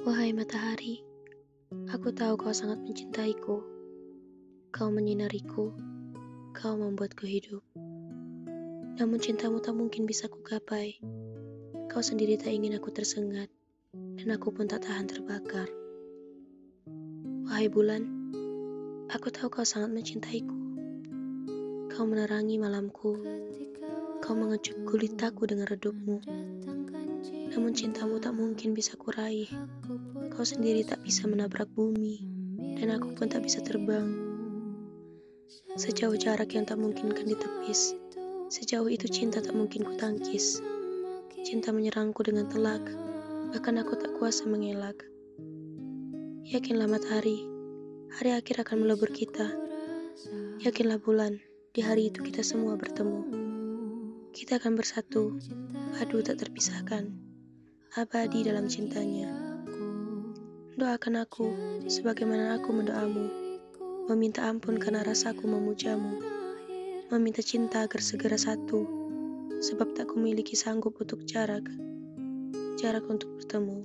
Wahai matahari, aku tahu kau sangat mencintaiku. Kau menyinariku, kau membuatku hidup. Namun cintamu tak mungkin bisa kugapai. Kau sendiri tak ingin aku tersengat, dan aku pun tak tahan terbakar. Wahai bulan, aku tahu kau sangat mencintaiku. Kau menerangi malamku, kau mengecup gulitaku dengan redupmu. Namun cintamu tak mungkin bisa kuraih. Kau sendiri tak bisa menabrak bumi, dan aku pun tak bisa terbang. Sejauh jarak yang tak mungkin kan ditepis, sejauh itu cinta tak mungkin kutangkis. Cinta menyerangku dengan telak, bahkan aku tak kuasa mengelak. Yakinlah matahari, hari akhir akan melebur kita. Yakinlah bulan, di hari itu kita semua bertemu. Kita akan bersatu, padu tak terpisahkan, abadi dalam cintanya. Doakan aku, sebagaimana aku mendoamu, meminta ampun karena rasaku memujamu, meminta cinta agar segera satu, sebab tak kumiliki sanggup untuk jarak, jarak untuk bertemu.